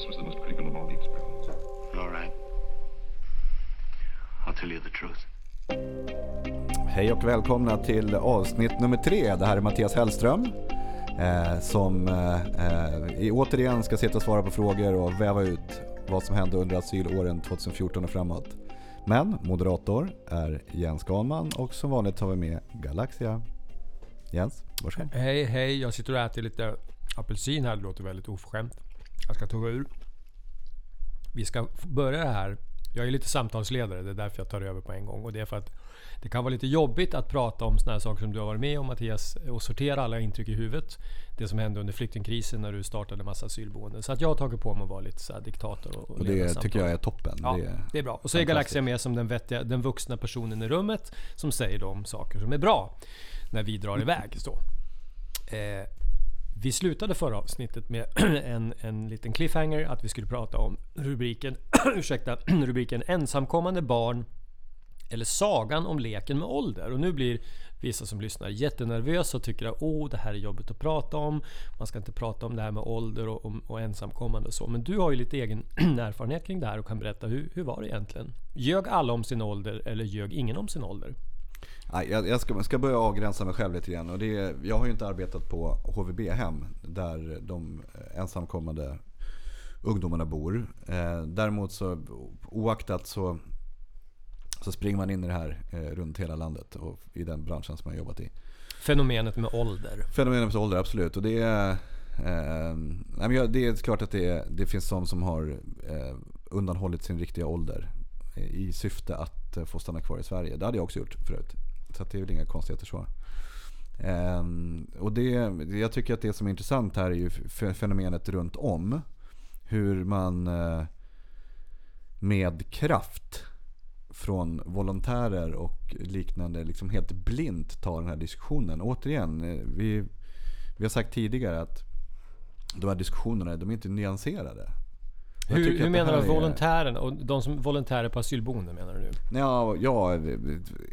This was the most critical of all the experiments. All right. I'll tell you the truth. Hej och välkomna till avsnitt nummer tre. Det här är Mattias Hellström. Eh, som eh, eh, återigen ska sitta och svara på frågor och väva ut vad som hände under asylåren 2014 och framåt. Men moderator är Jens Ganman och som vanligt har vi med Galaxia. Jens, varsågod. Hej, hej. Jag sitter och äter lite apelsin här. Det låter väldigt oförskämt. Jag ska tugga ur. Vi ska börja det här. Jag är lite samtalsledare. Det är därför jag tar över på en gång. Och det är för att det kan vara lite jobbigt att prata om såna här saker som du har varit med om Mattias. Och sortera alla intryck i huvudet. Det som hände under flyktingkrisen när du startade massa asylboenden. Så att jag har tagit på mig att vara lite så diktator. Och, Och leda det tycker jag är toppen. Ja, Det är- det är bra. Och så är Galaxia med som den, vettiga, den vuxna personen i rummet som säger de saker som är bra när vi drar iväg. Så. Eh, vi slutade förra avsnittet med en, en liten cliffhanger att vi skulle prata om rubriken, ursäkta, rubriken ensamkommande barn eller sagan om leken med ålder. Och nu blir vissa som lyssnar jättenervösa och tycker att oh, det här är jobbigt att prata om. Man ska inte prata om det här med ålder och, och, och ensamkommande och så. Men du har ju lite egen erfarenhet kring det här och kan berätta hur, hur var det egentligen? Ljög alla om sin ålder eller ljög ingen om sin ålder? Nej, jag, jag ska, ska börja avgränsa mig själv lite grann. Och det är, jag har ju inte arbetat på HVB-hem där de ensamkommande ungdomarna bor. Eh, däremot så oaktat så, så springer man in i det här eh, runt hela landet och i den branschen som man har jobbat i. Fenomenet med ålder. Fenomenet ålder, absolut. Och det är, eh, jag- det är klart att det, det finns de som har eh, undanhållit sin riktiga ålder i syfte att eh, få stanna kvar i Sverige. Det hade jag också gjort förut. Så det är väl inga konstigheter så. Ehm, och det, jag tycker att det som är intressant här är ju fenomenet runt om. Hur man eh, med kraft från volontärer och liknande liksom helt blint tar den här diskussionen. Återigen, eh, vi, vi har sagt tidigare att de här diskussionerna de är inte nyanserade. Hur, hur menar du volontären och de som volontärer på asylboende menar du nu? Ja, ja,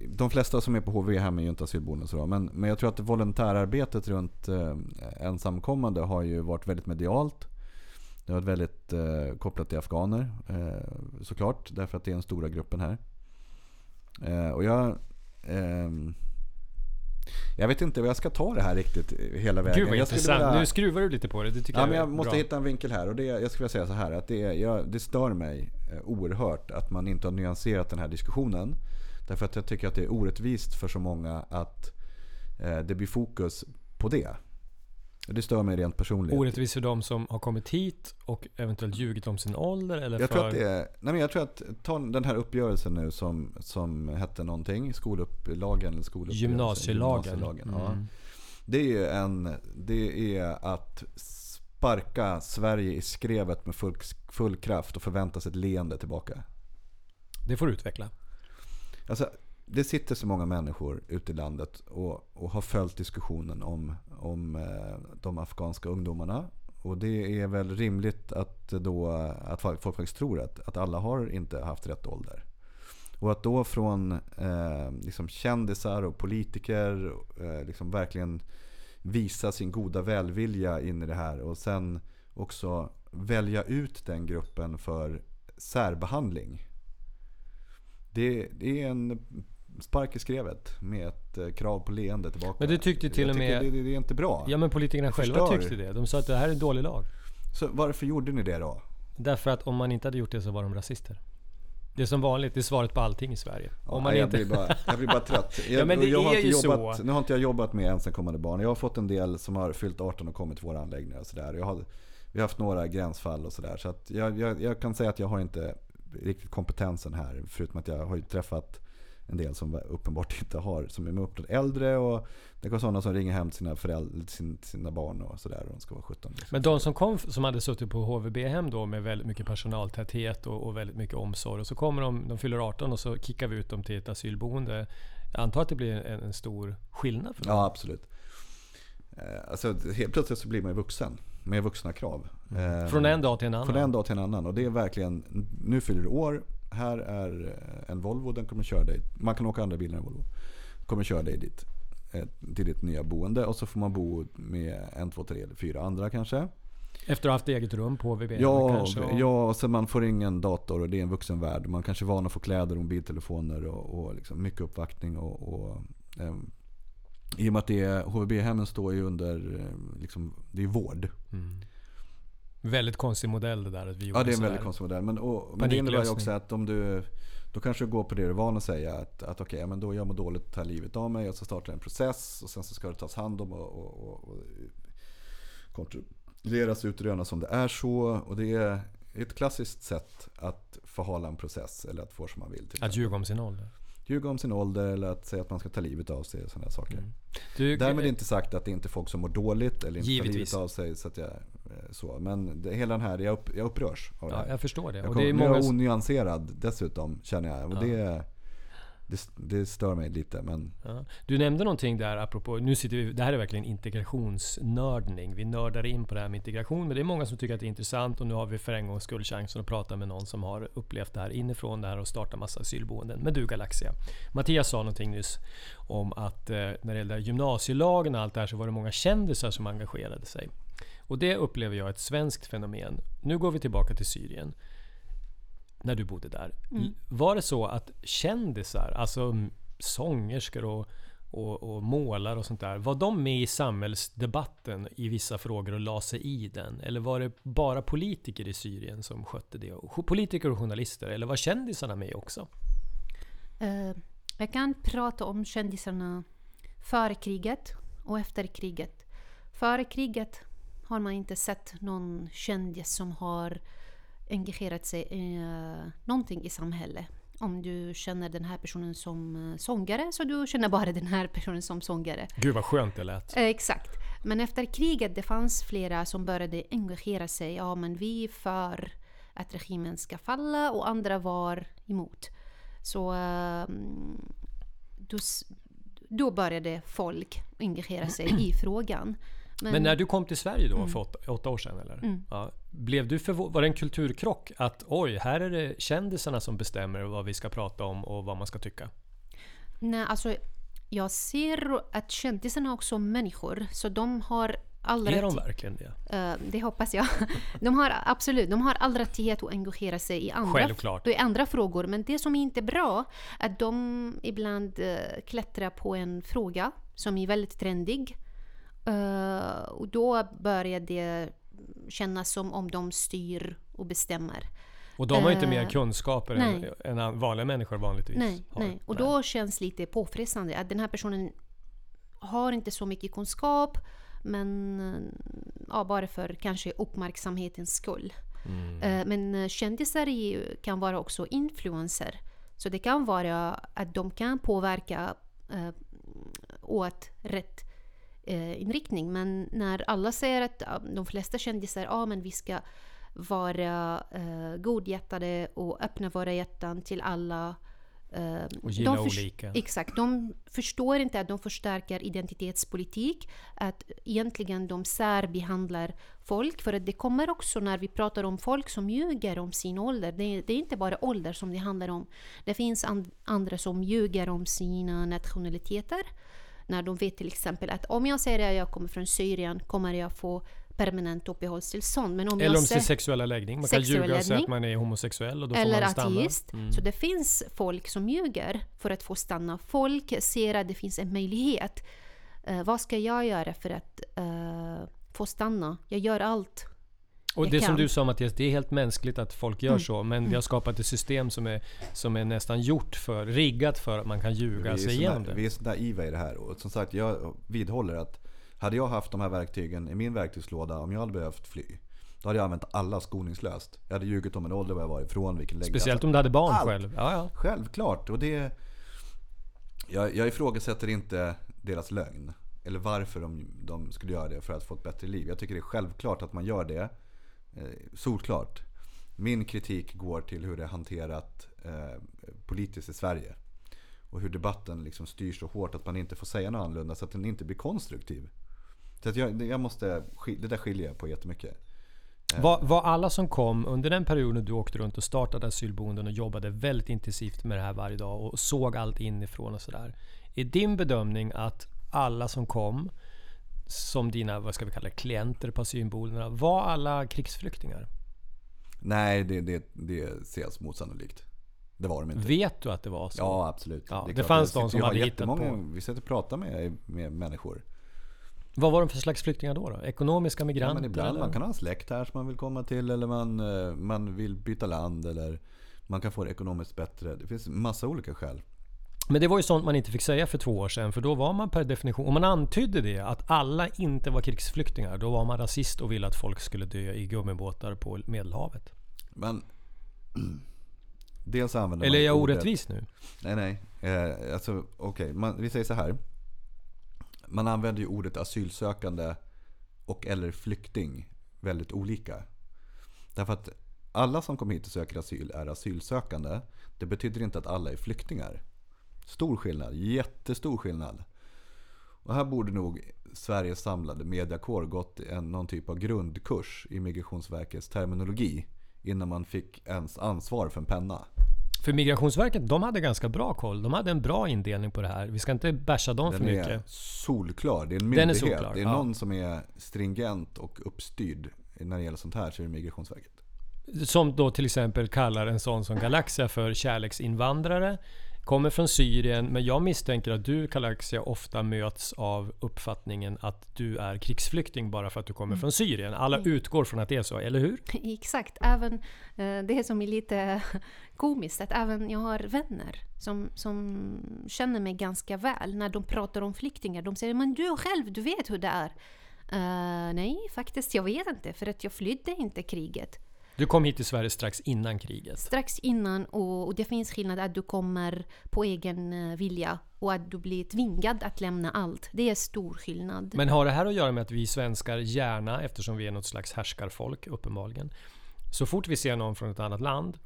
de flesta som är på HV-hem är ju inte asylboenden så då, men, men jag tror att volontärarbetet runt eh, ensamkommande har ju varit väldigt medialt. Det har varit väldigt eh, kopplat till afghaner eh, såklart, därför att det är den stora gruppen här. Eh, och jag... jag vet inte vad jag ska ta det här riktigt hela vägen. Gud vad jag intressant. vilja- Nu skruvar du lite på det. Det tycker Ja, jag men jag måste bra. hitta en vinkel här. Och det, jag skulle vilja säga så här. Att det, jag, det stör mig eh, oerhört att man inte har nyanserat den här diskussionen. Därför att jag tycker att det är orättvist för så många att eh, det blir fokus på det. Det stör mig rent personligen. Orättvist för de som har kommit hit och eventuellt ljugit om sin ålder eller Jag för... tror att det är, nej men jag tror att ta den här uppgörelsen nu som, som hette någonting, skolupplagen eller skoluppgörelsen. Gymnasielagen. Gymnasielagen, ja. Mm. Det är en, det är att sparka Sverige i skrevet med full, full kraft och förvänta sig ett leende tillbaka. Det får du utveckla. Alltså, det sitter så många människor ute i landet och, och har följt diskussionen om, om eh, de afghanska ungdomarna. Och det är väl rimligt att, då, att folk faktiskt tror att, att alla har inte haft rätt ålder. Och att då från eh, liksom kändisar och politiker eh, liksom verkligen visa sin goda välvilja in i det här och sen också välja ut den gruppen för särbehandling. Det, det är en spark i skrevet med ett eh, krav på leende tillbaka. Men du tyckte till Jag och med- Det, det, det är inte bra. Ja men politikerna själva tyckte det. De sa att det här är en dålig lag. Så varför gjorde ni det då? Därför att om man inte hade gjort det så var de rasister. Det är som vanligt, det är svaret på allting i Sverige. om man jag, inte... blir bara, jag blir bara trött. Jag, Ja, men det jag är ju jobbat, så. Nu har inte jag jobbat med ensamkommande barn. Jag har fått en del som har fyllt 18 och kommit till våra anläggningar. Och så där. Jag har, vi har haft några gränsfall och sådär. Så jag, jag, jag kan säga att jag har inte riktigt kompetensen här. Förutom att jag har ju träffat en del som uppenbart inte har, som är uppåt äldre och det kan sådana som ringer hem till sina, föräldrar, sin, sina barn och sådär och de ska vara 17. Liksom. Men de som kom, som hade suttit på HVB-hem då med väldigt mycket personaltäthet och, och väldigt mycket omsorg. Och så kommer de, de fyller 18 och så kickar vi ut dem till ett asylboende. Jag antar att det blir en, en stor skillnad för dem. Ja, absolut. Eh, Alltså, helt plötsligt så blir man ju vuxen med vuxna krav. Eh, Från en dag till en annan. Från en dag till en annan. Och det är verkligen, nu fyller du år, här är en Volvo, den kommer köra dig. Man kan åka andra bilar än Volvo. Kommer köra dig dit. eh, Till ditt nya boende och så får man bo med en, två, tre eller fyra andra kanske. Efter att ha haft eget rum på HVB Ja, kanske? och- ja, så man får ingen dator och det är en vuxen värld. Man kanske är van att få kläder och mobiltelefoner och, och liksom mycket uppvaktning. Och, och, ehm, I och med att HVB-hemmen står ju under, eh, liksom, det är vård. Mm. Väldigt konstig modell det där att vi Ja det är en väldigt konstig modell. Men, och, men det innebär ju också att om du då kanske du går på det du är van att säga. Att, att okej, men då jag mår dåligt, tar livet av mig och så startar en process. Och sen så ska det tas hand om och, och, och, och kontrolleras, utrönas om det är så. Och det är ett klassiskt sätt att förhala en process eller att få som man vill. Att ljuga om sin ålder. ljuga om sin ålder eller att säga att man ska ta livet av sig och sådana saker. Mm. Du, Därmed inte sagt att det inte är folk som mår dåligt eller inte tar Givetvis. livet av sig. Så att jag, eh, så. Men det, hela den här, jag, upp, jag upprörs av det Ja, här. jag förstår det. Jag Och kom, det är är många... jag onyanserad dessutom känner jag. Och Ja. det, det, det stör mig lite. Men Ja. Du nämnde någonting där apropå, nu sitter vi, det här är verkligen integrationsnördning. Vi nördar in på det här med integration, men det är många som tycker att det är intressant och nu har vi för en gångs skull chansen att prata med någon som har upplevt det här inifrån det här och starta massa asylboenden. Men du Galaxia. Mattias sa någonting nyss om att eh, när det gällde gymnasielagen och allt det här så var det många kändisar som engagerade sig. Och det upplever jag är ett svenskt fenomen. Nu går vi tillbaka till Syrien. När du bodde där. Var det så att kändisar, alltså mm, sångerskor och, och, och målare och sånt där. Var de med i samhällsdebatten i vissa frågor och la sig i den? Eller var det bara politiker i Syrien som skötte det? Politiker och journalister? Eller var kändisarna med också? Eh, jag kan prata om kändisarna före kriget och efter kriget. Före kriget har man inte sett någon kändis som har engagerat sig i eh, någonting i samhället. Om du känner den här personen som eh, sångare så du känner bara den här personen som sångare. Gud vad skönt det lät. Eh, exakt. Men efter kriget det fanns flera som började engagera sig. Ja, men vi är för att regimen ska falla och andra var emot. Så ehm, då, började folk engagera sig i frågan. Men när du kom till Sverige då för åtta, åtta år sedan eller? Mm. Ja, blev du förvå- var det en kulturkrock? Att oj, här är det kändisarna som bestämmer vad vi ska prata om och vad man ska tycka? Nej, alltså jag ser att kändisarna är också människor. Så de har all Är de verkligen det? Eh, det hoppas jag. De har absolut, de har all rättighet att engagera sig i andra, Självklart. i andra frågor. Men det som är inte bra är att de ibland uh, klättrar på en fråga som är väldigt trendig. Eh, och då börjar det kännas som om de styr och bestämmer. Och de har inte Eh, mer kunskaper än, nej. än an- vanliga människor vanligtvis Nej, har. nej. Och då känns lite påfrestande att den här personen har inte så mycket kunskap men eh, ja, bara för kanske uppmärksamhetens skull. Mm. Eh, Men eh, kändisar ju- kan vara också influencer. Så det kan vara att de kan påverka eh, åt rätt eh, inriktning. Men när alla säger att de flesta kändisar, ja men vi ska vara eh, godhjärtade och öppna våra hjärtan till alla. Eh, Och gilla de olika. Exakt. De förstår inte att de förstärker identitetspolitik. Att egentligen de särbehandlar folk. För att det kommer också när vi pratar om folk som ljuger om sin ålder. Det, det är inte bara ålder som det handlar om. Det finns an, andra som ljuger om sina nationaliteter. När de vet till exempel att om jag säger att jag kommer från Syrien kommer jag få permanent uppehållstillstånd. Men om Eller om sin sexuella läggning. Man kan ljuga och säga att man är homosexuell och då får man stanna. ateist. Mm. Så det finns folk som ljuger för att få stanna. Folk ser att det finns en möjlighet. Eh, vad ska jag göra för att eh, få stanna? Jag gör allt. Och jag det som du sa Mattias, det är helt mänskligt att folk gör Mm. så. Men vi har skapat ett system som är, som är nästan gjort för, riggat för att man kan ljuga sig igenom det. vi är så naiva i det här. Och som sagt, jag vidhåller att hade jag haft de här verktygen i min verktygslåda om jag hade behövt fly. Då hade jag använt alla skoningslöst. Jag hade ljugit om en ålder, var jag var ifrån, vilken läggning. Speciellt om du hade barn allt. själv. Ja, ja. Självklart. Och det, jag, jag ifrågasätter inte deras lögn. Eller varför de, de skulle göra det för att få ett bättre liv. Jag tycker det är självklart att man gör det. Eh, solklart. Min kritik går till hur det är hanterat eh, politiskt i Sverige. Och hur debatten liksom styrs så hårt att man inte får säga något annorlunda så att den inte blir konstruktiv. Så att jag, jag måste, det där skiljer jag på jättemycket. Eh. Var, var alla som kom under den perioden du åkte runt och startade asylboenden och jobbade väldigt intensivt med det här varje dag och såg allt inifrån och sådär. Är din bedömning att alla som kom som dina, vad ska vi kalla det, klienter på asylboendena, var alla krigsflyktingar? Nej, det, det, det ses mot Det var de inte. Vet du att det var så? Ja, absolut. Ja, det klart. fanns de som hade hittat på. Vi sitter och pratar med, med människor. Vad var de för slags flyktingar då? då? Ekonomiska Ja, migranter? men ibland eller? man kan ha en släkt här som man vill komma till eller man, eh, man vill byta land eller man kan få det ekonomiskt bättre. Det finns massa olika skäl. Men det var ju sånt man inte fick säga för två år sedan, för då var man per definition, om man antydde det, att alla inte var krigsflyktingar, då var man rasist och ville att folk skulle dö i gummibåtar på Medelhavet. Men dels använder Eller är jag ordet- orättvis nu? Nej, nej. Eh, alltså, okej. Man- Vi säger så här. Man använder ju ordet asylsökande och eller flykting väldigt olika. Därför att alla som kommer hit och söker asyl är asylsökande. Det betyder inte att alla är flyktingar. Stor skillnad. Jättestor skillnad. Och här borde nog Sveriges samlade mediakår gått en, någon typ av grundkurs i Migrationsverkets terminologi innan man fick ens ansvar för en penna. För Migrationsverket, de hade ganska bra koll. De hade en bra indelning på det här. Vi ska inte basha dem för Den är mycket. solklar. Det är en Den är myndighet. solklar, det är ja. någon som är stringent och uppstyrd när det gäller sånt här så är det Migrationsverket. Som då till exempel kallar en sån som Galaxia för kärleksinvandrare. Kommer från Syrien, men jag misstänker att du Galaxia ofta möts av uppfattningen att du är krigsflykting bara för att du kommer från Syrien. Alla utgår från att det är så, eller hur? Exakt. Även eh, det som är lite komiskt, att även jag har vänner som, som känner mig ganska väl när de pratar om flyktingar. De säger men du själv, du vet hur det är. Eh, nej, faktiskt jag vet inte för att jag flydde inte kriget. Du kom hit till Sverige strax innan kriget. Strax innan och, och det finns skillnad att du kommer på egen eh, vilja och att du blir tvingad att lämna allt. Det är stor skillnad. Men har det här att göra med att vi svenskar gärna, eftersom vi är något slags härskarfolk uppenbarligen, så fort vi ser någon från ett annat land,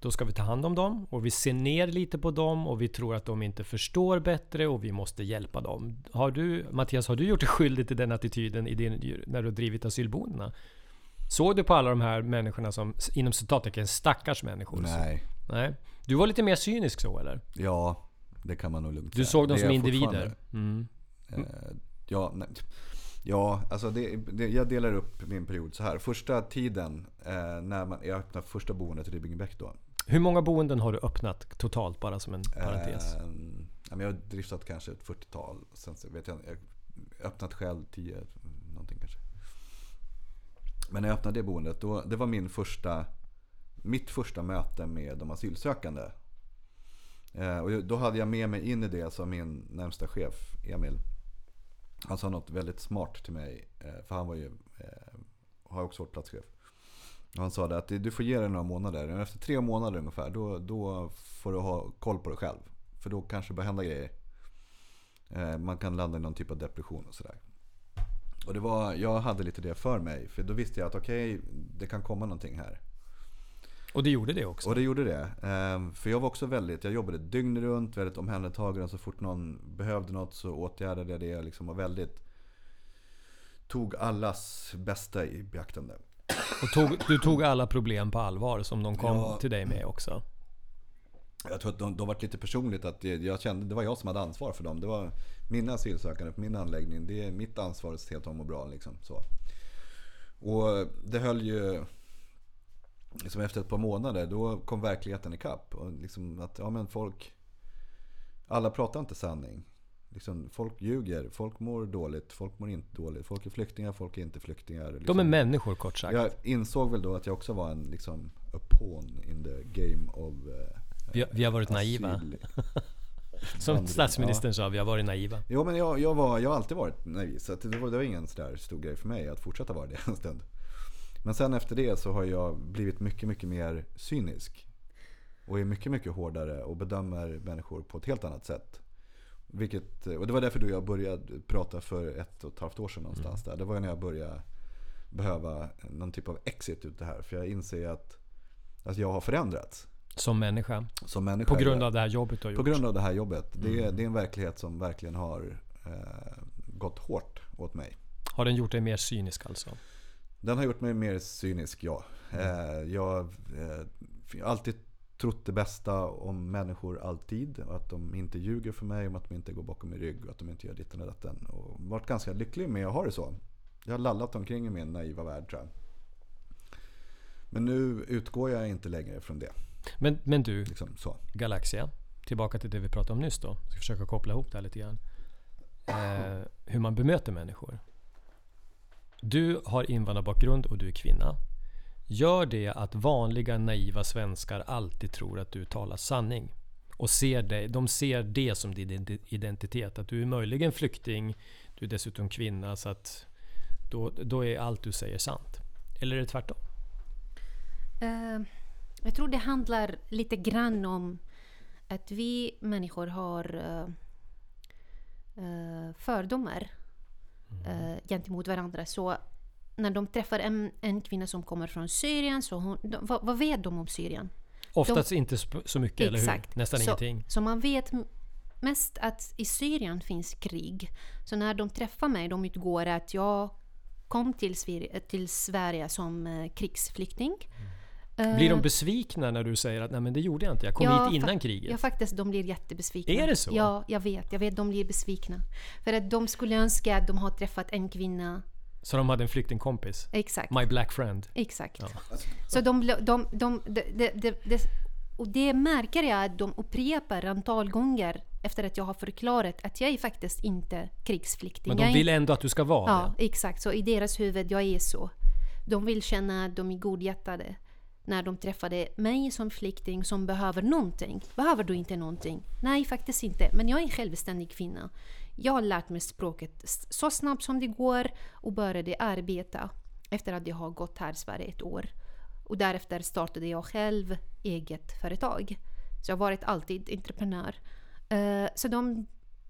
då ska vi ta hand om dem och vi ser ner lite på dem och vi tror att de inte förstår bättre och vi måste hjälpa dem. Har du, Mattias, har du gjort dig skyldig till den attityden din, när du har drivit asylboendena? Såg du på alla de här människorna som, inom citattecken, stackars människor? Nej, Nej. Du var lite mer cynisk så eller? ja det kan man nog lugnt Du säga. såg dem Det som individer? Mm. Eh, ja, nej. ja, alltså det, det, jag delar upp min period så här. Första tiden eh, när man, jag öppnade första boendet i Ribbingebäck då. Hur många boenden har du öppnat totalt bara som en parentes? Eh, ja, men jag har driftat kanske ett 40-tal. Sen så vet jag jag öppnat själv 10, någonting kanske. Men när jag öppnade det boendet, då, det var min första, mitt första möte med de asylsökande. Eh, och då hade jag med mig in i det som min närmsta chef, Emil. Han sa något väldigt smart till mig. Eh, för han var ju, eh, har också varit platschef. Och han sa det att du får ge dig några månader. Efter tre månader ungefär, då, då får du ha koll på dig själv. För då kanske det börjar hända grejer. Eh, man kan landa i någon typ av depression och sådär. Och det var, jag hade lite det för mig. För då visste jag att okej, det kan komma någonting här. Och det gjorde det också? Och det gjorde det. Ehm, För jag var också väldigt, jag jobbade dygnet runt, väldigt omhändertagande. Så fort någon behövde något så åtgärdade jag det. Jag liksom var väldigt, tog allas bästa i beaktande. Och tog, du tog alla problem på allvar som de kom Ja. till dig med också? Jag tror att de, de var lite personligt att det, jag kände, det var jag som hade ansvar för dem. Det var mina asylsökande på min anläggning. Det är mitt ansvar att se att de mår bra. Liksom, så. Och det höll ju... Liksom efter ett par månader, då kom verkligheten ikapp. Och liksom att, ja men folk... Alla pratar inte sanning. Liksom, folk ljuger, folk mår dåligt, folk mår inte dåligt. Folk är flyktingar, folk är inte flyktingar. Liksom. De är människor kort sagt. Jag insåg väl då att jag också var en liksom, a pawn in the game of eh, Vi, vi har varit naiva. Som statsministern sa, vi har varit naiva. Jo men jag, jag, var, jag har alltid varit naiv. Så det, var, det var ingen sådär stor grej för mig att fortsätta vara det en stund. Men sen efter det så har jag blivit mycket, mycket mer cynisk. Och är mycket, mycket hårdare och bedömer människor på ett helt annat sätt. Vilket, och det var därför då jag började prata för ett och ett halvt år sedan någonstans där. Det var när jag började behöva någon typ av exit ut det här. För jag inser att, att jag har förändrats Som människa. som människa. På grund av det här jobbet du har gjort. På grund av det här jobbet. Det, är, det är en verklighet som verkligen har eh, gått hårt åt mig. Har den gjort dig mer cynisk alltså? Den har gjort mig mer cynisk, ja. Eh, jag eh, har alltid trott det bästa om människor alltid. Att de inte ljuger för mig, om att de inte går bakom min rygg och att de inte gör ditten och datten. Och varit ganska lycklig med att ha det så. Jag har lallat omkring i min naiva värld tror jag. Men nu utgår jag inte längre från det. Men, men du, Liksom så. Galaxia. Tillbaka till det vi pratade om nyss då. Jag ska försöka koppla ihop det här lite grann. Eh, hur man bemöter människor. Du har invandrarbakgrund och du är kvinna. Gör det att vanliga naiva svenskar alltid tror att du talar sanning? Och ser det, de ser det som din identi- identitet. Att du är möjligen flykting, du är dessutom kvinna. Så att då, då är allt du säger sant. Eller är det tvärtom? Eh, jag tror det handlar lite grann om att vi människor har eh, fördomar eh, gentemot varandra. Så när de träffar en, en kvinna som kommer från Syrien, så hon, de, vad, vad vet de om Syrien? Oftast inte sp- så mycket, eller hur? Exakt. Nästan så, ingenting. Så man vet mest att i Syrien finns krig. Så när de träffar mig, de utgår att jag kom till, Sver- till Sverige som krigsflykting. Blir de Eh, besvikna när du säger att nej men det gjorde jag inte, jag kom Ja, hit innan kriget? Ja, faktiskt. De blir jättebesvikna. Är det så? Ja, jag vet. Jag vet. De blir besvikna. För att de skulle önska att de har träffat en kvinna. Så de hade en flyktingkompis? Exakt. My black friend? Exakt. Ja. Så de, de, de, de, och det märker jag att de upprepar antal gånger efter att jag har förklarat att jag är faktiskt inte krigsflykting. Men de vill ändå att du ska vara Ja, det? exakt. Så i deras huvud, jag är så. De vill känna att de är godhjärtade. När de träffade mig som flykting som behöver någonting. Behöver du inte någonting? Nej, faktiskt inte. Men jag är en självständig kvinna. Jag har lärt mig språket så snabbt som det går och började arbeta efter att jag har gått här i Sverige ett år. Och därefter startade jag själv eget företag. Så jag har varit alltid entreprenör. Eh, så de,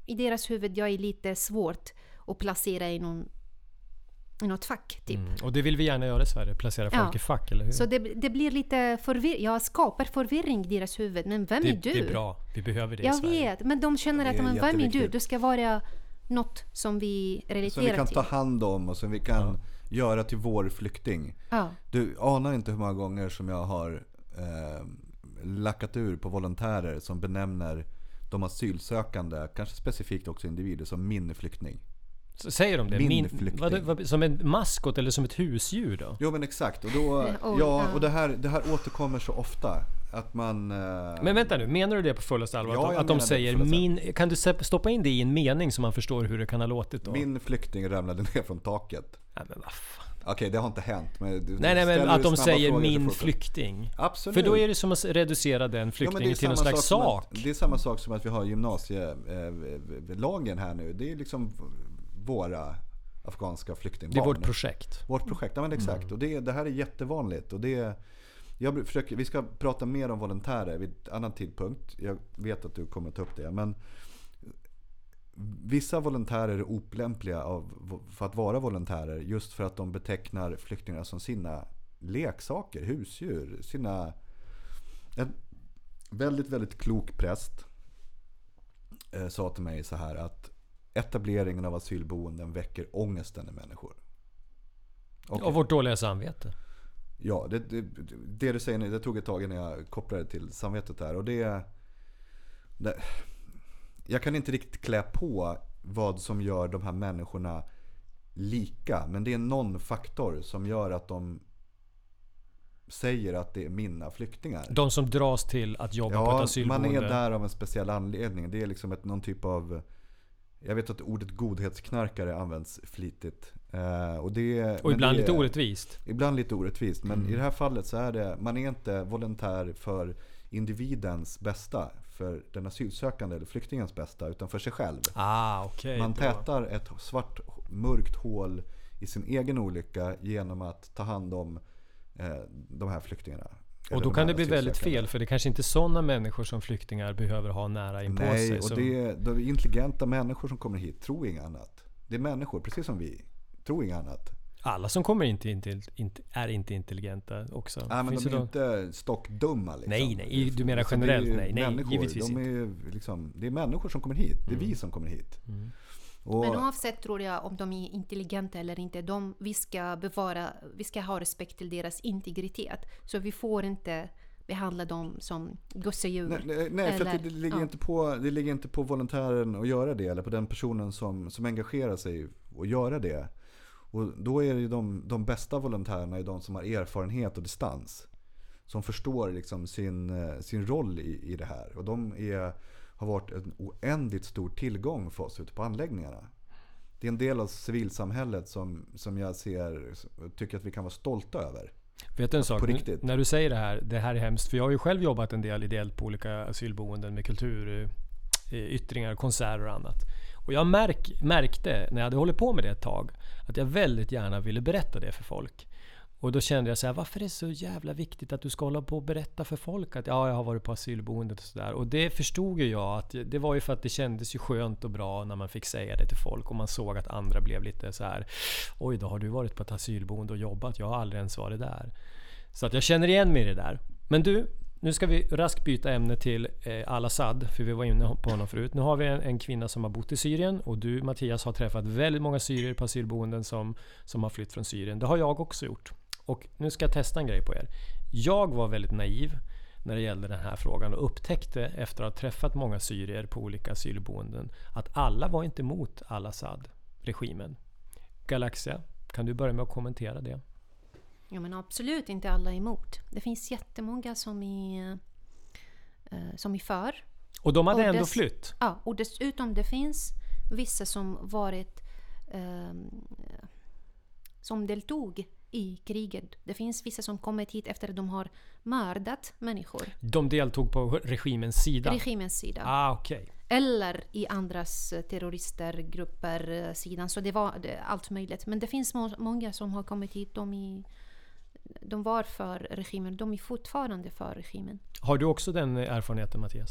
i deras huvud, jag är lite svårt att placera i, någon, i något fack. Typ. Mm. Och det vill vi gärna göra i Sverige, placera folk Ja. i fack, eller hur? Så det, det blir lite förvirring. Jag skapar förvirring i deras huvud. Men vem det, är du? det är bra, vi behöver det i Jag Sverige. vet, men de känner Ja, att men, vem är du? Du ska vara något som vi Som relaterar vi kan till. ta hand om och som vi kan göra till vår flykting. Ja. Du anar inte hur många gånger som jag har eh, lackat ur på volontärer som benämner de asylsökande, kanske specifikt också individer, som min flykting. Säger de det? Min flykting. vad, vad, som en maskot eller som ett husdjur då? Jo men exakt, och, då, Eh, ja, ja. och det, här, det här återkommer så ofta. Att man... Eh, Men vänta nu, menar du det på fullaste allvar? Ja, att, de säger min... Kan du stoppa in det i en mening så man förstår hur det kan ha låtit då? Min flykting ramlade ner från taket. Nej men vad fan. Okej, det har inte hänt. Men du, Nej nej men att de säger min flykting. Absolut. För då är det som att reducera den Ja, flyktingen är till någon slags sak. Att, det är samma sak som att vi har gymnasielagen här nu. Det är liksom våra afghanska flyktingbarn. Det är vårt projekt. Vårt projekt, ja men exakt. Och det, det här är jättevanligt. Och det, jag försöker, vi ska prata mer om volontärer vid en annan tidpunkt. Jag vet att du kommer att ta upp det. Men vissa volontärer är olämpliga av, för att vara volontärer just för att de betecknar flyktingar som sina leksaker, husdjur. Sina, en väldigt, väldigt klok präst eh, sa till mig så här att etableringen av asylboenden väcker ångesten i människor. Okej. Och vårt dåliga samvete. Ja, det, det, det du säger nu, det tog ett tag innan jag kopplade till samvetet där. Och det, det, jag kan inte riktigt klä på vad som gör de här människorna lika. Men det är någon faktor som gör att de säger att det är mina flyktingar. De som dras till att jobba på ett Ja, man asylboende. är där av en speciell anledning. Det är liksom ett, någon typ av... Jag vet att ordet godhetsknarkare används flitigt. Eh, och, det, Och ibland det lite orättvist. Ibland lite orättvist. Men i det här fallet så är det, man är inte volontär för individens bästa. För den asylsökande eller flyktingens bästa. Utan för sig själv. Ah, okej. Man tätar ett svart mörkt hål i sin egen olycka genom att ta hand om eh, de här flyktingarna. Och då de kan det bli väldigt fel för det kanske inte är sådana människor som flyktingar behöver ha nära inpå Nej, sig. och som- det är, det är intelligenta människor som kommer hit. Tror inget annat. Det är människor, precis som vi. Tror inget annat. Alla som kommer inte, inte, inte, är inte intelligenta också. Nej, men Finns de är då- inte stockdumma liksom. Nej, nej, du menar generellt, nej, nej, givetvis de är ju liksom, Det är människor som kommer hit. Det är vi som kommer hit. Och, Men oavsett tror jag om de är intelligenta eller inte, de, vi ska bevara, vi ska ha respekt till deras integritet. Så vi får inte behandla dem som gosedjur. Nej, nej, nej för det, Eller- det, ligger ja. inte på, det ligger inte på volontären att göra det. Eller på den personen som, som engagerar sig att göra det. Och då är det de, de bästa volontärerna är de som har erfarenhet och distans. Som förstår liksom sin, eh, sin roll i, i det här. Och de är, har varit en oändligt stor tillgång för oss ute på anläggningarna. Det är en del av civilsamhället som, som jag ser, tycker att vi kan vara stolta över. Vet du en sak? När du säger det här, det här är hemskt. För jag har ju själv jobbat en del ideellt på olika asylboenden med kulturyttringar, konserter och annat. Och jag märk, märkte när jag hade hållit på med det ett tag att jag väldigt gärna ville berätta det för folk. Och då kände jag så här, varför är det så jävla viktigt att du ska hålla på och berätta för folk att ja, jag har varit på asylboendet och sådär. Och det förstod ju jag att det var ju för att det kändes ju skönt och bra när man fick säga det till folk och man såg att andra blev lite så här. Oj, då har du varit på ett asylboende och jobbat. Jag har aldrig ens varit där. Så att jag känner igen mig i det där. Men du, nu ska vi raskt byta ämne till eh, Al-Assad, för vi var inne på honom förut. Nu har vi en, en kvinna som har bott i Syrien och du Mattias har träffat väldigt många syrier på asylboenden som, som har flytt från Syrien. Det har jag också gjort. Och nu ska jag testa en grej på er. Jag var väldigt naiv när det gällde den här frågan och upptäckte efter att ha träffat många syrier på olika asylboenden att alla var inte emot Al-Assad-regimen. Galaxia, kan du börja med att kommentera det? Ja, men absolut inte alla emot. Det finns jättemånga som är, eh, som är för. Och de hade Och ändå dess- flytt. Ja, och dessutom det finns vissa som varit ehm, som deltog i kriget. Det finns vissa som kommit hit efter att de har mördat människor. De deltog på regimens sida. Regimens sida. Ah, okej. Eller i andras eh, terroristergrupper eh, sidan. Så det var allt möjligt. Men det finns må- många som har kommit hit. De, är, de var för regimen. De är fortfarande för regimen. Har du också den erfarenheten Mattias?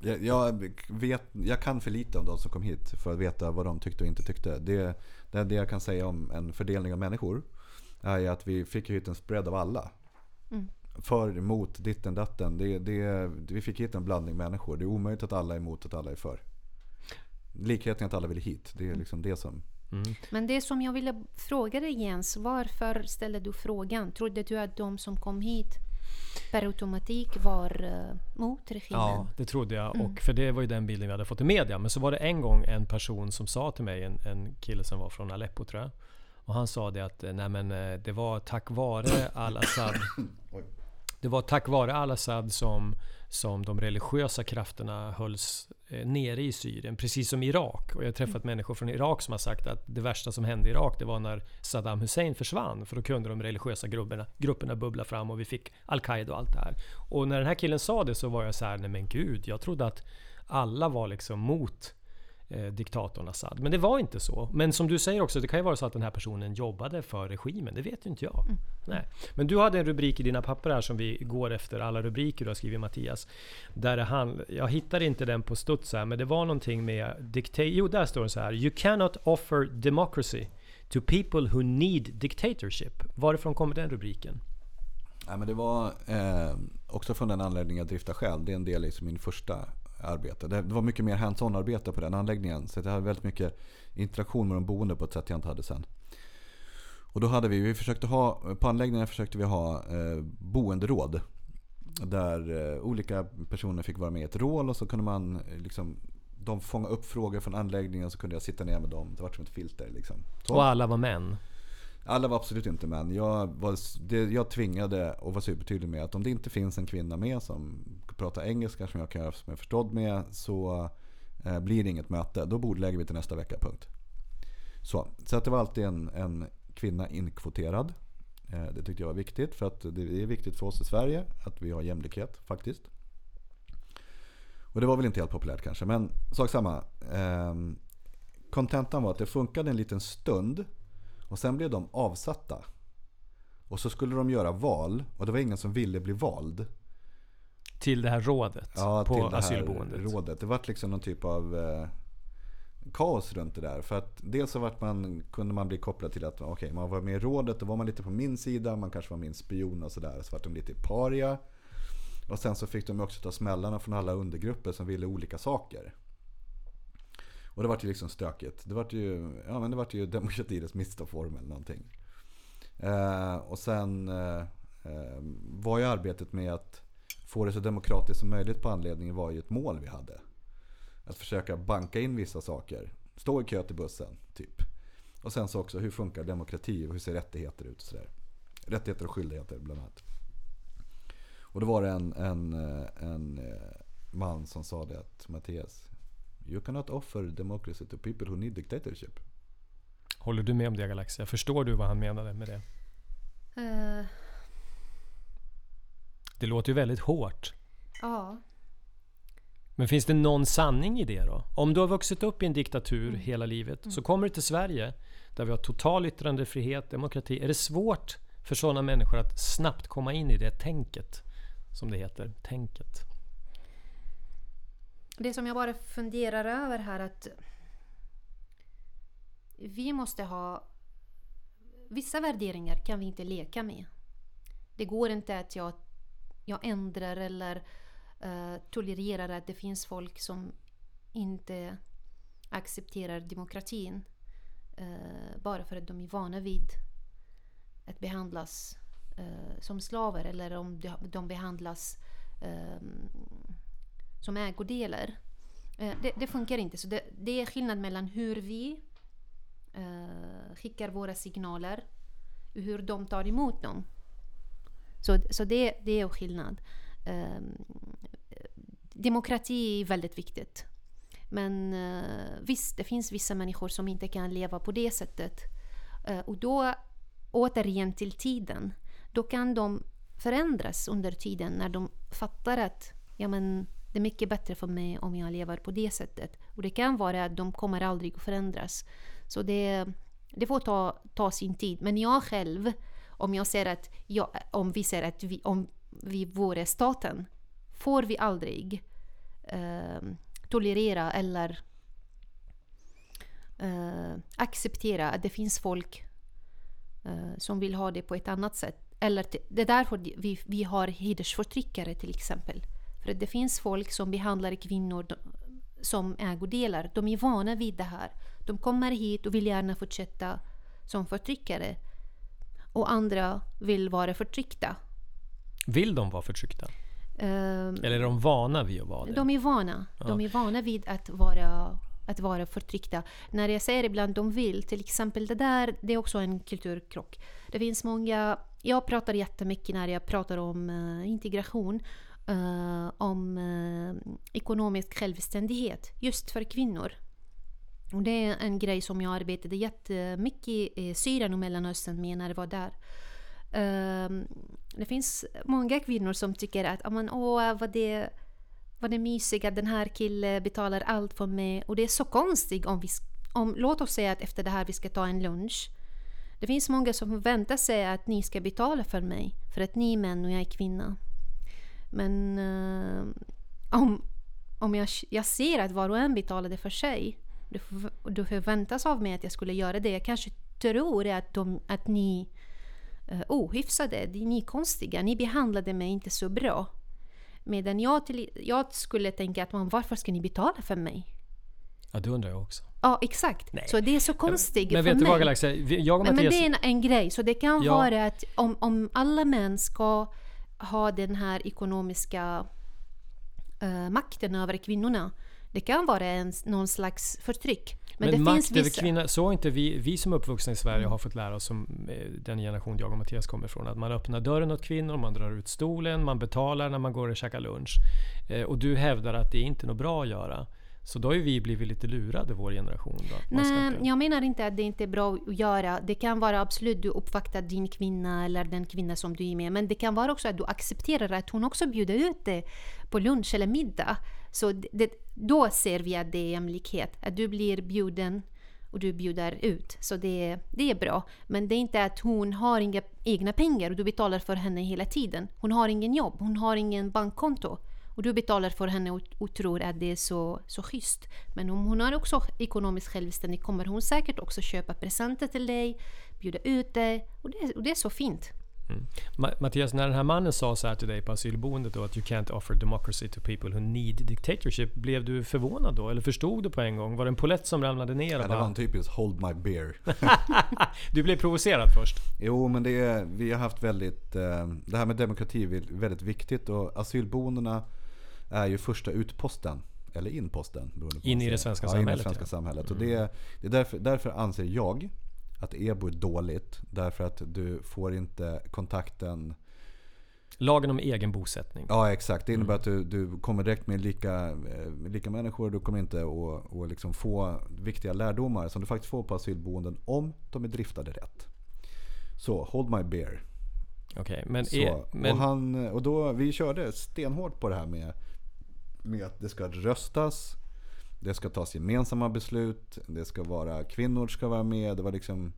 Jag, jag, vet, jag kan för lite om de som kom hit för att veta vad de tyckte och inte tyckte. Det, det, det jag kan säga om en fördelning av människor är att vi fick hit en spread av alla. Mm. För, emot, ditten, datten. Det, det, vi fick hit en blandning människor. Det är omöjligt att alla är emot att alla är för. Likheten är att alla vill hit. Det är liksom det som... Men det som jag ville fråga dig Jens. Varför ställde du frågan? Trodde du att de som kom hit per automatik var eh, mot regimen? Ja, det trodde jag. Mm. Och för det var ju den bilden vi hade fått i media. Men så var det en gång en person som sa till mig, en, en kille som var från Aleppo tror jag. Och han sa det att eh, nej men, eh, det var tack vare al-Assad Det var tack vare al-Assad som, som de religiösa krafterna hölls eh, nere i Syrien. Precis som Irak. Och jag har träffat människor från Irak som har sagt att det värsta som hände i Irak det var när Saddam Hussein försvann. För då kunde de religiösa grupperna, grupperna bubbla fram och vi fick Al-Qaida och allt det här. Och när den här killen sa det så var jag så här, nej men gud, jag trodde att alla var liksom mot eh, diktatorn Assad. Men det var inte så. Men som du säger också, det kan ju vara så att den här personen jobbade för regimen. Det vet ju inte jag. Nej. Men du hade en rubrik i dina papper här som vi går efter alla rubriker du har skrivit Mattias. Där hand, jag hittar inte den på studs här, men det var någonting med dictate... Jo, där står det så här. You cannot offer democracy to people who need dictatorship. Varifrån kommer den rubriken? Nej, men det var eh, också från den anläggningen jag driftar själv. Det är en del i min första arbete. Det, var mycket mer hands-on arbete på den anläggningen. Så jag hade väldigt mycket interaktion med de boende på ett sätt jag inte hade sen. Och då hade vi, vi försökte ha, på anläggningen försökte vi ha eh, boenderåd. Där eh, olika personer fick vara med i ett råd och så kunde man eh, liksom de fånga upp frågor från anläggningen så kunde jag sitta ner med dem. Det var som ett filter liksom. Så. Och alla var män. Alla var absolut inte män. Jag, var, det, jag tvingade och var supertydlig med att om det inte finns en kvinna med som Prata engelska som jag kan göra som jag är förstådd med så eh, blir det inget möte. Då bordlägger vi till nästa vecka, punkt. Så, så att det var alltid en, en kvinna inkvoterad. Eh, det tyckte jag var viktigt för att det är viktigt för oss i Sverige att vi har jämlikhet faktiskt. Och det var väl inte helt populärt kanske, men sak samma. Ehm, kontentan var att det funkade en liten stund och sen blev de avsatta. Och så skulle de göra val och det var ingen som ville bli vald. Till det här rådet Ja, på till det här asylboendet. rådet. Det vart liksom någon typ av eh, kaos runt det där. För att dels så vart man, kunde man bli kopplad till att okej, man var med i rådet, då var man lite på min sida, man kanske var min spion och sådär. Så vart de lite paria. Och sen så fick de också ta smällarna från alla undergrupper som ville olika saker. Och det vart ju liksom stökigt. Det vart ju, ja, men det vart ju demokrati i dess mista form eller någonting. Eh, och sen eh, eh, var ju arbetet med att få det så demokratiskt som möjligt på anledningen var ju ett mål vi hade. Att försöka banka in vissa saker. Stå i kö till bussen, typ. Och sen så också, hur funkar demokrati och hur ser rättigheter ut och sådär. Rättigheter och skyldigheter bland annat. Och då var det en, en, eh, en eh, man som sa det att Mattias, you cannot offer democracy to people who need dictatorship. Håller du med om det Galaxia? Förstår du vad han menade med det? Eh, Det låter ju väldigt hårt. ja. Men finns det någon sanning i det då? Om du har vuxit upp i en diktatur hela livet, så kommer du till Sverige där vi har total yttrandefrihet, demokrati. Är det svårt för sådana människor att snabbt komma in i det tänket? Som det heter, tänket. Det som jag bara funderar över här att vi måste ha vissa värderingar kan vi inte leka med. Det går inte att jag, jag ändrar eller uh, tolererar att det finns folk som inte accepterar demokratin uh, bara för att de är vana vid att behandlas uh, som slavar eller om de, de behandlas som ägodelar. Det, det funkar inte. Så det, det är skillnad mellan hur vi eh, skickar våra signaler och hur de tar emot dem. Så, så det, det är skillnad. Eh, demokrati är väldigt viktigt. Men eh, visst, det finns vissa människor som inte kan leva på det sättet. Eh, och då, återigen till tiden, då kan de förändras under tiden när de fattar att ja, men, det är mycket bättre för mig om jag lever på det sättet. Och det kan vara att de kommer aldrig att förändras. Så det, det får ta, ta sin tid. Men jag själv, om jag ser att, jag, om vi ser att vi, om vi vore staten, får vi aldrig eh, tolerera eller eh, acceptera att det finns folk eh, som vill ha det på ett annat sätt. Eller det är därför vi, vi har hedersförtryckare till exempel. För att det finns folk som behandlar kvinnor de- som ägodelar. De är vana vid det här. De kommer hit och vill gärna fortsätta som förtryckare. Och andra vill vara förtryckta. Vill de vara förtryckta? Ehm, Eller är de vana vid att vara det? De är vana. De är vana vid att vara, att vara förtryckta. När jag säger ibland de vill, till exempel det där, det är också en kulturkrock. Det finns många, jag pratar jättemycket när jag pratar om eh, integration, eh, om eh, ekonomisk självständighet, just för kvinnor. Och det är en grej som jag arbetade jättemycket i Syrien och Mellanöstern med när jag var där. Ehm, det finns många kvinnor som tycker att åh, vad det, vad det är mysigt att den här killen betalar allt för mig. Och det är så konstigt om vi... Om, låt oss säga att efter det här vi ska ta en lunch. Det finns många som förväntar sig att ni ska betala för mig. För att ni är män och jag är kvinna. Men eh, om, om jag, jag ser att var och en betalar det för sig. Det, förv- det förväntas av mig att jag skulle göra det. Jag kanske tror att, de, att ni uh, ohyfsade, det- ni är konstiga, ni behandlade mig inte så bra. Medan jag, till, jag skulle tänka att man, varför ska ni betala för mig? Ja, det undrar jag också. Ja, exakt. Nej. Så det är så konstigt Men för vet du mig. vad Galaxia? Jag och Men, men Mattias... det är en, en grej. Så det kan Ja. vara att om, om alla män ska ha den här ekonomiska eh, makten över kvinnorna. Det kan vara en, någon slags förtryck. Men, Men, makt över vissa... kvinnor, så har inte vi, vi som uppvuxna i Sverige har fått lära oss som eh, den generation jag och Mattias kommer ifrån. Att man öppnar dörren åt kvinnor, man drar ut stolen, man betalar när man går och käkar lunch. Eh, och du hävdar att det är inte är något bra att göra. Så då har ju vi blivit lite lurade, vår generation. Då. Nej, inte- jag menar inte att det inte är bra att göra. Det kan vara absolut du uppvaktar din kvinna eller den kvinna som du är med. Men det kan vara också att du accepterar att hon också bjuder ut dig på lunch eller middag. Så det, då ser vi att det är jämlikhet. Att du blir bjuden och du bjuder ut. Så det, det är bra. Men det är inte att hon har inga egna pengar och du betalar för henne hela tiden. Hon har ingen jobb, hon har ingen bankkonto. Och du betalar för henne och, och tror att det är så, så schysst. Men om hon är också ekonomiskt självständig kommer hon säkert också köpa presenter till dig, bjuda ut dig. Och det, och det är så fint. Ma- Mattias, när den här mannen sa så här till dig på asylboendet då att you can't offer democracy to people who need dictatorship. Blev du förvånad då? Eller förstod du på en gång? Var det en polett som ramlade ner? Ja, det var en typisk hold my beer. Du blev provocerad först? Jo, men det är, vi har haft väldigt, eh, det här med demokrati är väldigt viktigt och asylboendena är ju första utposten. Eller inposten. In i det svenska ja, In i samhället, det svenska ja. samhället. Och det, det är därför, därför anser jag att EBO är dåligt. Därför att du får inte kontakten Lagen om egen bosättning. Ja exakt, det innebär Mm. att du, du kommer direkt med lika, eh, lika människor. Du kommer inte att, att liksom få viktiga lärdomar som du faktiskt får på asylboenden om de är driftade rätt. Så, hold my beer. Okej, men, Så, är, men och, han, och då, vi körde stenhårt på det här med, med att det ska röstas. Det ska tas gemensamma beslut. Det ska vara, kvinnor ska vara med. Det var liksom,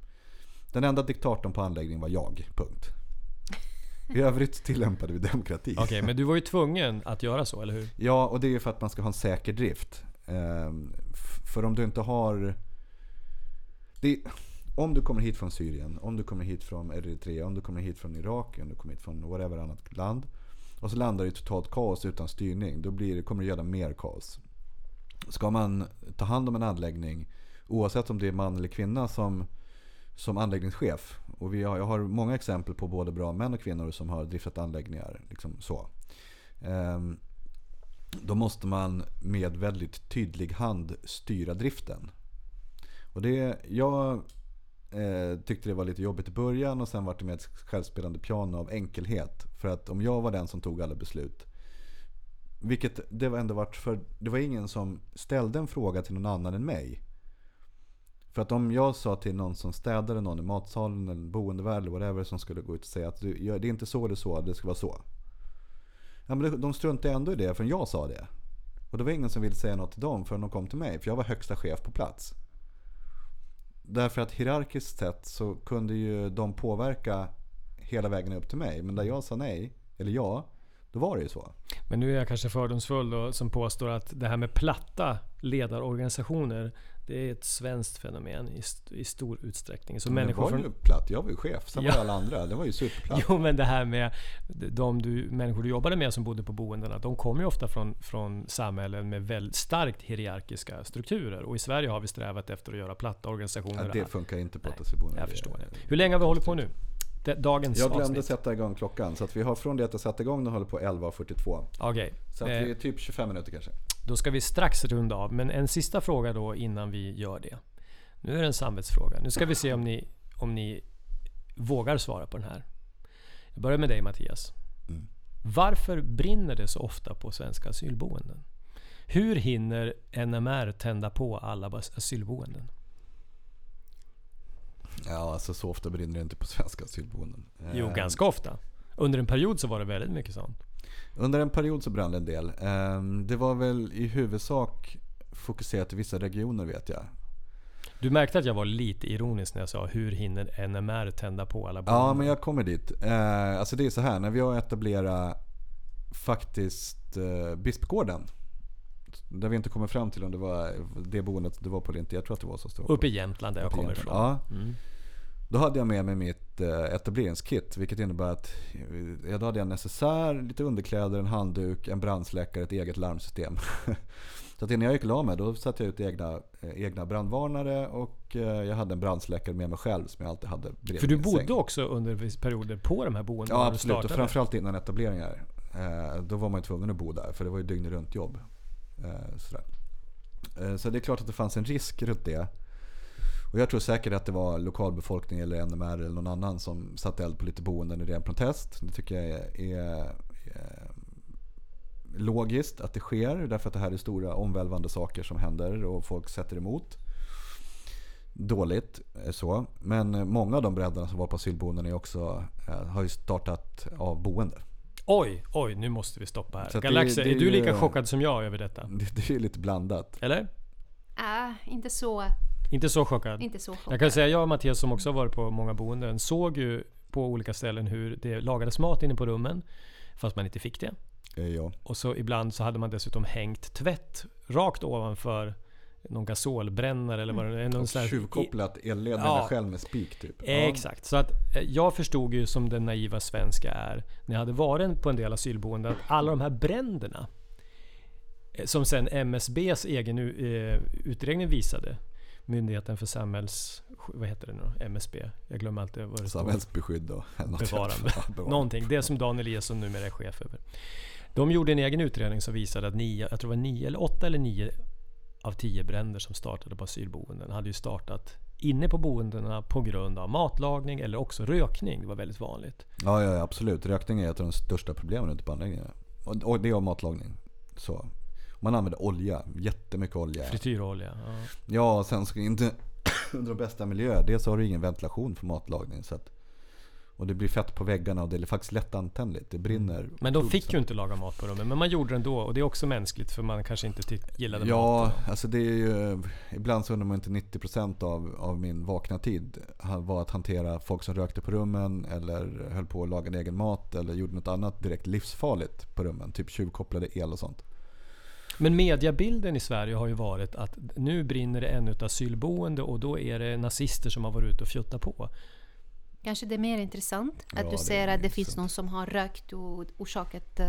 den enda diktatorn på anläggningen var jag, punkt. I övrigt tillämpade vi demokrati. Okej, men du var ju tvungen att göra så, eller hur? Ja, och det är ju för att man ska ha en säker drift. Ehm, för om du inte har... Det, om du kommer hit från Syrien, om du kommer hit från Eritrea, om du kommer hit från Irak, om du kommer hit från whatever annat land. Och så landar det i totalt kaos utan styrning. Då blir, det- kommer det göra mer kaos. Ska man ta hand om en anläggning, oavsett om det är man eller kvinna som, som anläggningschef. Och vi har, jag har många exempel på både bra män och kvinnor som har driftat anläggningar. Liksom så. Ehm, då måste man med väldigt tydlig hand styra driften. Och det, jag eh, tyckte det var lite jobbigt i början och sen var det med ett självspelande piano av enkelhet. För att om jag var den som tog alla beslut. Vilket det var ändå vart för det var ingen som ställde en fråga till någon annan än mig. För att om jag sa till någon som städade någon i matsalen eller boendevärd eller whatever som skulle gå ut och säga att du, det är inte så det är så, det ska vara så. Ja, men de- de struntade ändå i det förrän jag sa det. Och det var ingen som ville säga något till dem förrän de kom till mig. För jag var högsta chef på plats. Därför att hierarkiskt sett så kunde ju de påverka hela vägen upp till mig. Men där jag sa nej, eller ja, då var det ju så. Men nu är jag kanske fördomsfull då, som påstår att det här med platta ledarorganisationer, det är ett svenskt fenomen i, st- i stor utsträckning. Så Men människor var från... ju platt, jag var ju chef. Sen Ja. var alla andra, det var ju superplatt. Jo men det här med de du, människor du jobbade med som bodde på boendena. De kommer ju ofta från, från samhällen med väldigt starkt hierarkiska strukturer. Och i Sverige har vi strävat efter att göra platta organisationer. Ja, det funkar inte på ett asylboende. jag förstår det. Hur länge har vi hållit på nu? Det, dagens Jag glömde avsnitt. sätta igång klockan. Så att vi har från det att jag satte igång den håller på 11.42. Okej. Så att Eh, vi är typ 25 minuter kanske. Då ska vi strax runda av. Men en sista fråga då innan vi gör det. Nu är det en samvetsfråga. Nu ska vi se om ni, om ni vågar svara på den här. Jag börjar med dig Mattias. Mm. Varför brinner det så ofta på svenska asylboenden? Hur hinner NMR tända på alla asylboenden? Ja, alltså så ofta brinner det inte på svenska asylboenden. Jo, Eh, ganska ofta. Under en period så var det väldigt mycket sånt. Under en period så brann det en del. Eh, Det var väl i huvudsak fokuserat i vissa regioner vet jag. Du märkte att jag var lite ironisk när jag sa hur hinner NMR tända på alla boenden? Ja, men jag kommer dit. Eh, Alltså det är så här, när vi har etablerat faktiskt eh, Bispgården. Där vi inte kommer fram till om det var det boendet det var på eller inte. Jag tror att det var så. stort. Uppe i Jämtland där jag kommer ifrån. Ja. Mm. Då hade jag med mig mitt eh, etableringskit. Vilket innebär att ja, då hade jag en necessär, lite underkläder, en handduk, en brandsläckare, ett eget larmsystem. Så att innan jag gick och la mig då satte jag ut egna, eh, egna brandvarnare och eh, jag hade en brandsläckare med mig själv som jag alltid hade bredvid För du bodde säng. också under perioder på de här boendena Ja du absolut, och framförallt innan etableringar. Då var man ju tvungen att bo där för det var ju dygnet runt jobb. Eh, sådär. Eh, så det är klart att det fanns en risk runt det. Och jag tror säkert att det var lokalbefolkning eller NMR eller någon annan som satte eld på lite boenden i ren protest. Det tycker jag är, är, är logiskt att det sker därför att det här är stora omvälvande saker som händer och folk sätter emot. Dåligt så. Men många av de bräddarna som var på asylboenden är också, har ju startat av boende. Oj, oj, nu måste vi stoppa här. Så att det- Galaxia, det är du ju- lika chockad som jag över detta? Det, det är lite blandat. Eller? Äh, inte så, Inte så chockad? inte så Jag kan säga jag och Mattias som också har varit på många boenden såg ju på olika ställen hur det lagades mat inne på rummen. Fast man inte fick det. Eh, Ja. Och så ibland så hade man dessutom hängt tvätt rakt ovanför någon gasolbrännare eller vad det är. Någon Tjuvkopplat elledningar Ja. själv med spik typ. Eh, Exakt. Så att eh, jag förstod ju som den naiva svenska är när jag hade varit på en del asylboenden att alla de här bränderna eh, som sen MSBs egen utredning visade Myndigheten för samhälls... Vad heter det nu? MSB? Jag glömmer alltid vad det står. Samhällsbeskydd och Bevarande. Ja, bevarande. Någonting. Det som Dan Eliasson numera är chef över. De gjorde en egen utredning som visade att nio, jag tror det var nio, eller åtta eller nio av tio bränder som startade på asylboenden hade ju startat inne på boendena på grund av matlagning eller också rökning. Det var väldigt vanligt. Ja, ja, absolut. Rökning är ett av de största problemen ute på anläggningarna. Och, det är matlagning. Så. Man använder olja, jättemycket olja. Frityrolja. Ja. Ja, sen ska inte under de bästa miljöer. Dels har du ingen ventilation för matlagning. Så att, och det blir fett på väggarna och det är faktiskt lättantändligt. Det brinner. Men de fick ju inte laga mat på rummet. Men man gjorde det ändå. Och det är också mänskligt för man kanske inte gillade Ja, maten. alltså det är ju... Ibland så undrar man inte 90% av, av min vakna tid var att hantera folk som rökte på rummen eller höll på att laga en egen mat eller gjorde något annat direkt livsfarligt på rummen. Typ tjuvkopplade el och sånt. Men mediabilden i Sverige har ju varit att nu brinner det ännu ett asylboende och då är det nazister som har varit ute och fjuttat på. Kanske det är mer intressant Ja, att du det ser är att det intressant. finns någon som har rökt och orsakat uh,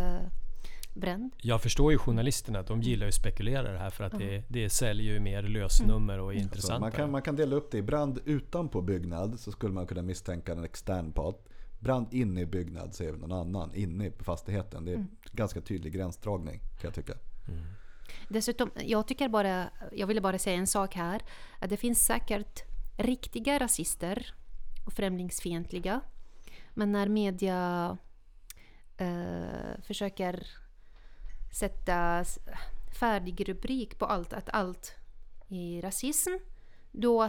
bränd. Jag förstår ju journalisterna att de gillar ju att spekulera det här för att det, det säljer ju mer lösnummer och är Så intressantare. man, kan, man kan dela upp det i brand utanpå byggnad så skulle man kunna misstänka en extern part. Brand inne i byggnad så är det någon annan inne på fastigheten. Det är ganska tydlig gränsdragning kan jag tycka. Dessutom, jag tycker bara, jag ville bara säga en sak här. Att det finns säkert riktiga rasister och främlingsfientliga. Men när media eh, försöker sätta färdig rubrik på allt, att allt är rasism, då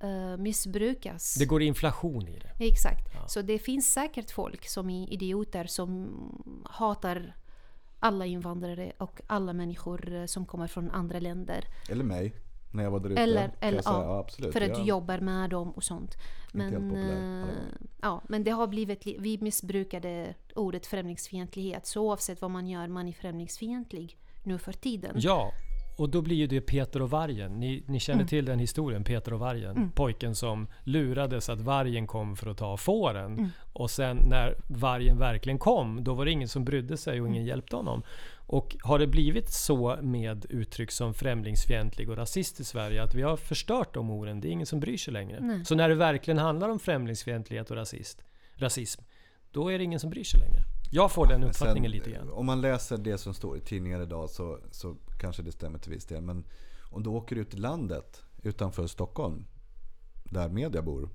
eh, missbrukas. Det går inflation i det. Exakt. Så det finns säkert folk som är idioter som hatar alla invandrare och alla människor eh, som kommer från andra länder. Eller mig. När jag var där ute. Eller, eller säga. ja, absolut. för att Jag- du jobbar med dem och sånt. Inte helt Men, populär eh, ja, men det har blivit, li- vi missbrukade ordet främlingsfientlighet. Så oavsett vad man gör, man är främlingsfientlig nu för tiden. Ja, och då blir ju det Peter och vargen. Ni, ni känner till den historien, Peter och vargen. Pojken som lurades att vargen kom för att ta fåren. Och sen när vargen verkligen kom, då var det ingen som brydde sig och ingen hjälpte honom. Och har det blivit så med uttryck som främlingsfientlig och rasist i Sverige att vi har förstört de orden? Det är ingen som bryr sig längre. Nej. Så när det verkligen handlar om främlingsfientlighet och rasist, rasism, då är det ingen som bryr sig längre. Jag får den uppfattningen sen, lite grann. Om man läser det som står i tidningar idag så, så kanske det stämmer till viss del. Men om du åker ut i landet utanför Stockholm, där media bor,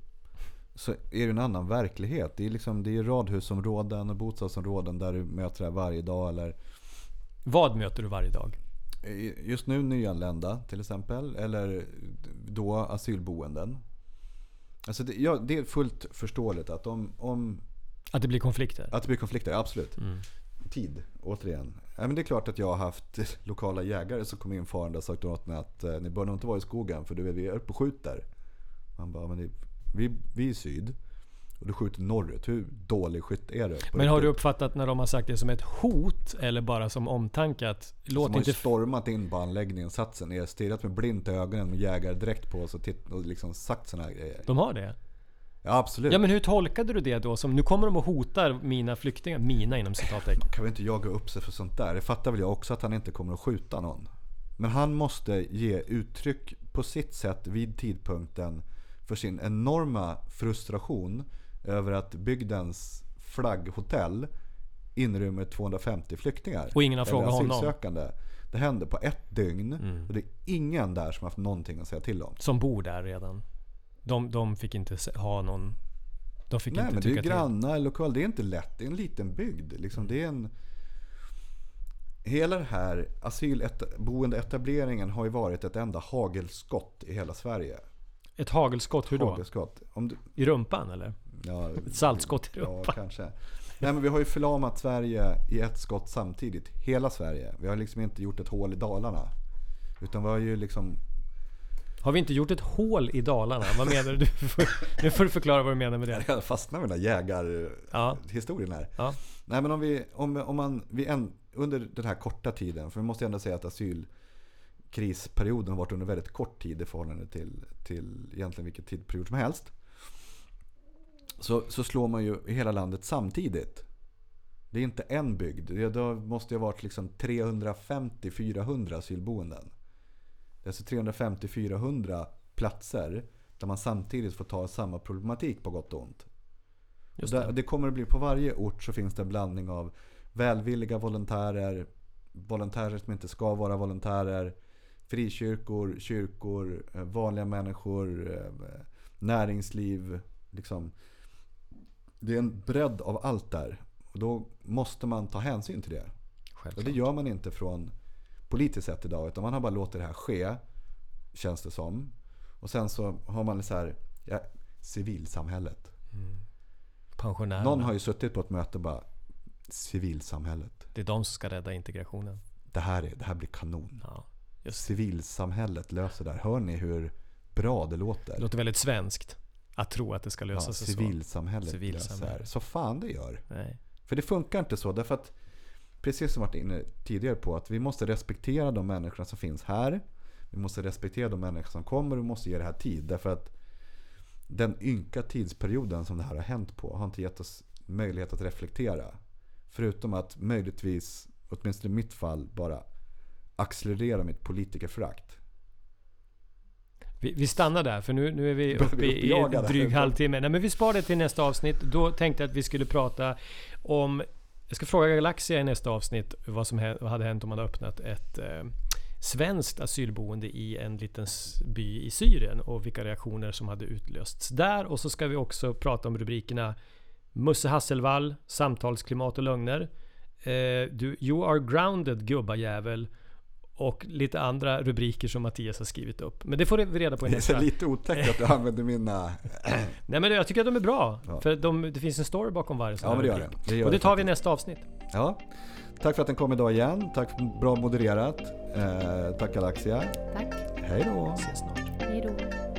så är det en annan verklighet. Det är, liksom, det är radhusområden och bostadsområden där du möter det här varje dag. Eller Vad möter du varje dag? just nu nyanlända till exempel. Eller då asylboenden. Alltså det, ja, det är fullt förståeligt att om, om Att det blir konflikter? Att det blir konflikter, absolut. Mm. Tid, återigen. Ja, men det är klart att jag har haft lokala jägare som kom in farande och sagt åt mig att eh, ni bör nog inte vara i skogen för du vet, vi är uppe och skjuter. Man bara, men det, vi, vi är i syd och du skjuter norrut. Hur dålig skytt är du? Men har du uppfattat när de har sagt det som ett hot eller bara som omtanke att låt Som har inte... ju stormat in på anläggningen, satt sig ner, stirrat med blint i ögonen med jägare direkt på oss och, och liksom sagt sådana här grejer. De har det? Ja absolut. Ja men hur tolkade du det då? Som nu kommer de och hotar mina flyktingar, mina inom citattecken. kan väl inte jaga upp sig för sånt där. Det fattar väl jag också att han inte kommer att skjuta någon. Men han måste ge uttryck på sitt sätt vid tidpunkten för sin enorma frustration över att bygdens flagghotell inrymmer 250 flyktingar. Och ingen har frågat honom. Det hände på ett dygn Mm. och det är ingen där som haft någonting att säga till om. Som bor där redan. De, de fick inte ha någon... De fick Nej inte men det är tycka grannar, lokal. Det är inte lätt. Det är en liten bygd. Liksom, det är en... Hela den här asylboendeetableringen har ju varit ett enda hagelskott i hela Sverige. Ett hagelskott, hur då? Hagelskott. Om du, I rumpan eller? Ja, Ett saltskott i Ja, rumpan? kanske. Nej men vi har ju förlamat Sverige i ett skott samtidigt. Hela Sverige. Vi har liksom inte gjort ett hål i Dalarna. Utan vi har ju liksom... Har vi inte gjort ett hål i Dalarna? Vad menar du? Nu får du förklara vad du menar med det. Jag fastnar med den Ja. jägarhistorien här. Ja. Nej men om vi, om, om man, vi en, under den här korta tiden, för vi måste ändå säga att krisperioden har varit under väldigt kort tid i förhållande till, till egentligen vilken tidsperiod som helst. Så, så slår man ju hela landet samtidigt. Det är inte en bygd. Det då måste det ha varit liksom 350-400 asylboenden. Det är alltså 350-400 platser där man samtidigt får ta samma problematik på gott och ont. Just det. det kommer att bli på varje ort så finns det en blandning av välvilliga volontärer, volontärer som inte ska vara volontärer, frikyrkor, kyrkor, eh, vanliga människor, eh, näringsliv. Liksom. Det är en bredd av allt där. Och då måste man ta hänsyn till det. Och Självklart. det gör man inte från politiskt sett idag. Utan man har bara låtit det här ske. Känns det som. Och sen så har man så här, ja, civilsamhället. Pensionärerna. Någon har ju suttit på ett möte och bara Civilsamhället. Det är de som ska rädda integrationen. Det här, är, det här blir kanon. Ja, just. Civilsamhället löser det här. Hör ni hur bra det låter? Det låter väldigt svenskt. Att tro att det ska lösa ja, sig så. civilsamhället, Civilsamhället. löser. Så fan det gör. Nej. För det funkar inte så. Därför att, precis som varit inne tidigare på, att vi måste respektera de människorna som finns här. Vi måste respektera de människor som kommer och vi måste ge det här tid. Därför att den ynka tidsperioden som det här har hänt på har inte gett oss möjlighet att reflektera. Förutom att möjligtvis, åtminstone i mitt fall, bara accelerera mitt politikerförakt. Vi, vi stannar där för nu, nu är vi uppe i en dryg halvtimme. Nej men vi sparar det till nästa avsnitt. Då tänkte jag att vi skulle prata om... Jag ska fråga Galaxia i nästa avsnitt vad som hade hänt om man hade öppnat ett eh, svenskt asylboende i en liten by i Syrien och vilka reaktioner som hade utlösts där. Och så ska vi också prata om rubrikerna Musse Hasselvall, Samtalsklimat och lögner. Eh, du, you are grounded gubbajävel. Och lite andra rubriker som Mattias har skrivit upp. Men det får vi reda på i Det är nästa. lite otäckt att du använder mina... Nej men jag tycker att de är bra. Ja. För de, det finns en story bakom varje sån Ja men det gör det. det gör Och det tar vi i nästa avsnitt. Ja. Tack för att den kom idag igen. Tack för bra modererat. Eh, tack Galaxia. Tack. Hej då. Ses snart. Hej då.